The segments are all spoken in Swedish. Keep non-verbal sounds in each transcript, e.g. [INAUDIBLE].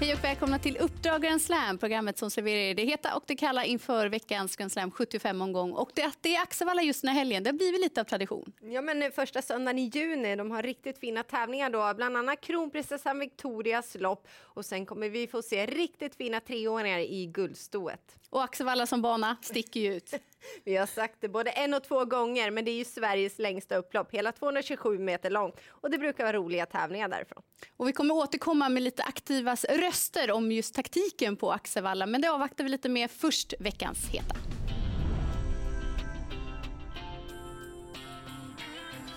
Hej och välkomna till Uppdrag Grand Slam, programmet som serverar er det heta och det kalla inför veckans Grand Slam 75-omgång. Och det, det är Axevalla just den här helgen, det har blivit lite av tradition. Ja, men första söndagen i juni, de har riktigt fina tävlingar då, bland annat kronprinsessan Victorias lopp och sen kommer vi få se riktigt fina treåringar i guldstoet. Och Axevalla som bana sticker ju ut. [LAUGHS] Vi har sagt det både en och två gånger, men det är ju Sveriges längsta upplopp, hela 227 meter långt. Och det brukar vara roliga tävlingar därifrån. Och vi kommer återkomma med lite aktivas röster om just taktiken på Axevalla, men det avvaktar vi lite med först veckans heta.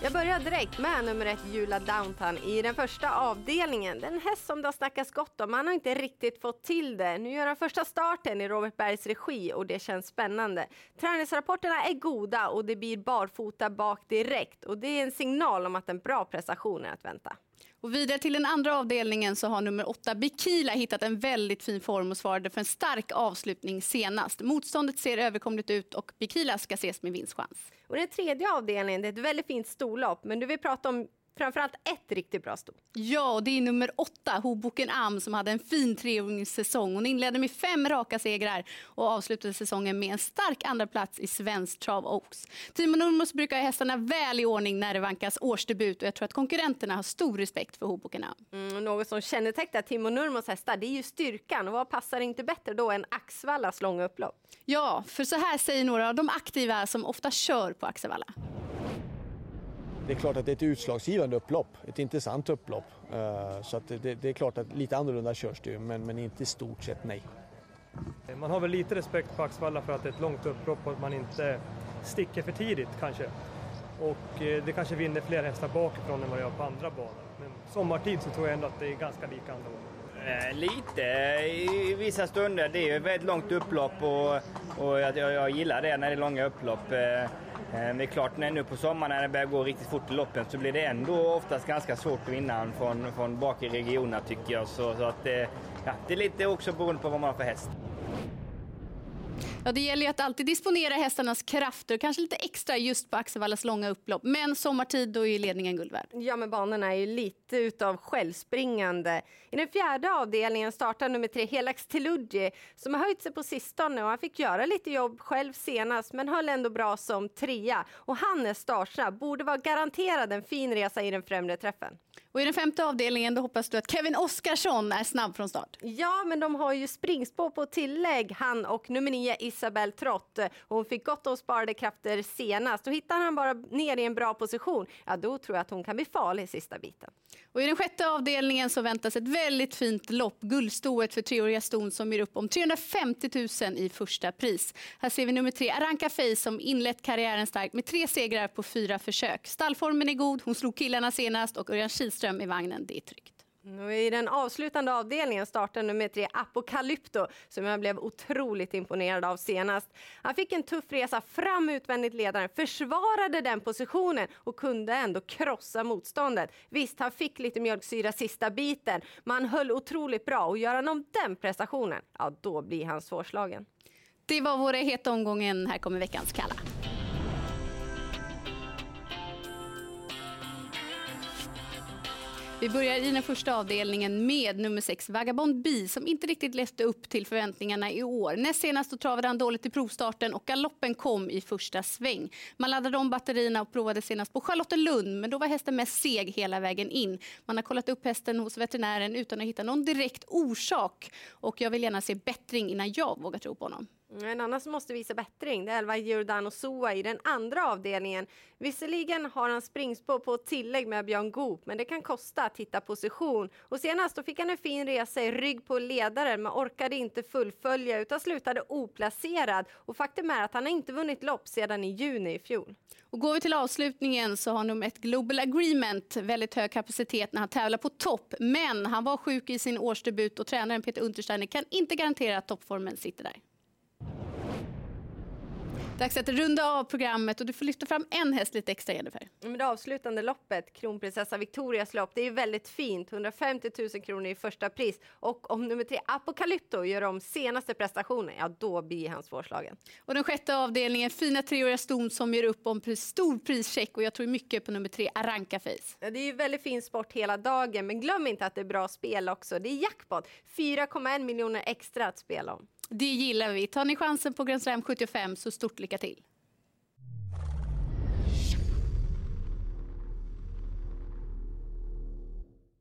Jag börjar direkt med nummer ett Jula Downtown i den första avdelningen. Den häst som det har snackats gott om, han har inte riktigt fått till det. Nu gör han första starten i Robert Bergs regi och det känns spännande. Träningsrapporterna är goda och det blir barfota bak direkt och det är en signal om att en bra prestation är att vänta. Och vidare till den andra avdelningen så har nummer åtta Bikila hittat en väldigt fin form och svarade för en stark avslutning senast. Motståndet ser överkomligt ut och Bikila ska ses med vinstchans. Och den tredje avdelningen det är ett väldigt fint storlopp, men du vill prata om framförallt ett riktigt bra sto. Ja, det är nummer åtta, Hoboken Am, som hade en fin treåringssäsong. Hon inledde med fem raka segrar och avslutade säsongen med en stark andra plats i Svensk Trav Oaks. Timo Nurmos brukar ha hästarna väl i ordning när det vankas årsdebut och jag tror att konkurrenterna har stor respekt för Hoboken Am. Mm, något som kännetecknar Timo Nurmos hästar det är ju styrkan och vad passar inte bättre då än Axvallas långa upplopp? Ja, för så här säger några av de aktiva som ofta kör på Axevalla. Det är klart att det är ett utslagsgivande upplopp, ett intressant upplopp. Eh, så att det, det är klart att lite annorlunda körs det men, men inte i stort sett nej. Man har väl lite respekt på Axvalla för att det är ett långt upplopp och att man inte sticker för tidigt kanske. Och eh, det kanske vinner fler hästar bakifrån än vad det gör på andra banor. Men sommartid så tror jag ändå att det är ganska lika ändå. Eh, lite i vissa stunder. Det är ju ett väldigt långt upplopp och, och jag, jag, gillar det när det är långa upplopp. Men det är klart, när nu på sommaren när det börjar gå riktigt fort i loppen så blir det ändå oftast ganska svårt att vinna från, från bak i regionerna tycker jag. Så, så att, eh, ja, det är lite också beroende på vad man har för häst. Ja, det gäller att alltid disponera hästarnas krafter, kanske lite extra just på Axevallas långa upplopp. Men sommartid, då är ledningen guld värd. Ja, men banorna är ju lite utav självspringande. I den fjärde avdelningen startar nummer tre Helax Teludji som har höjt sig på sistone och han fick göra lite jobb själv senast men höll ändå bra som trea. Och han är startsnabb, borde vara garanterad en fin resa i den främre träffen. Och i den femte avdelningen då hoppas du att Kevin Oskarsson är snabb från start. Ja, men de har ju springspår på tillägg, han och nummer nio Isabel Trott. Hon fick gott om sparade krafter senast och hittar han bara ner i en bra position, ja då tror jag att hon kan bli farlig sista biten. Och I den sjätte avdelningen så väntas ett väldigt fint lopp, guldstoet för treåriga ston som ger upp om 350 000 i första pris. Här ser vi nummer tre, Aranka Fey som inlett karriären starkt med tre segrar på fyra försök. Stallformen är god, hon slog killarna senast och Örjan Kihlström i vagnen, det är tryggt. I den avslutande avdelningen startar nummer tre Apocalypto som jag blev otroligt imponerad av senast. Han fick en tuff resa fram utvändigt ledaren, försvarade den positionen och kunde ändå krossa motståndet. Visst, han fick lite mjölksyra sista biten, men han höll otroligt bra och gör han om den prestationen, ja då blir han svårslagen. Det var våra heta omgången. Här kommer veckans kalla. Vi börjar i den första avdelningen med nummer 6, Vagabond B, som inte riktigt läste upp till förväntningarna i år. Näst senast då travade han dåligt i provstarten och galoppen kom i första sväng. Man laddade om batterierna och provade senast på Charlottenlund, men då var hästen mest seg hela vägen in. Man har kollat upp hästen hos veterinären utan att hitta någon direkt orsak. Och jag vill gärna se bättring innan jag vågar tro på honom. Mm, en annan som måste visa bättring det är Elva Giordano Soa i den andra avdelningen. Visserligen har han springspår på tillägg med Björn Goop, men det kan kosta att hitta position. Och senast då fick han en fin resa i rygg på ledaren, men orkade inte fullfölja utan slutade oplacerad. Och faktum är att han inte vunnit lopp sedan i juni i fjol. Och går vi till avslutningen så har nummer ett Global Agreement väldigt hög kapacitet när han tävlar på topp. Men han var sjuk i sin årsdebut och tränaren Peter Untersteiner kan inte garantera att toppformen sitter där. Dags att runda av programmet och du får lyfta fram en häst lite extra Jennifer. Men det avslutande loppet, kronprinsessa Victorias lopp, det är väldigt fint. 150 000 kronor i första pris. Och om nummer tre, Apocalypto, gör om senaste prestationen, ja då blir han svårslagen. Och den sjätte avdelningen, fina treåriga ston som gör upp om stor prischeck och jag tror mycket på nummer tre, Aranka Face. Ja, det är ju väldigt fin sport hela dagen, men glöm inte att det är bra spel också. Det är jackpot, 4,1 miljoner extra att spela om. Det gillar vi. Tar ni chansen på Grand Slam 75 så stort lycka till.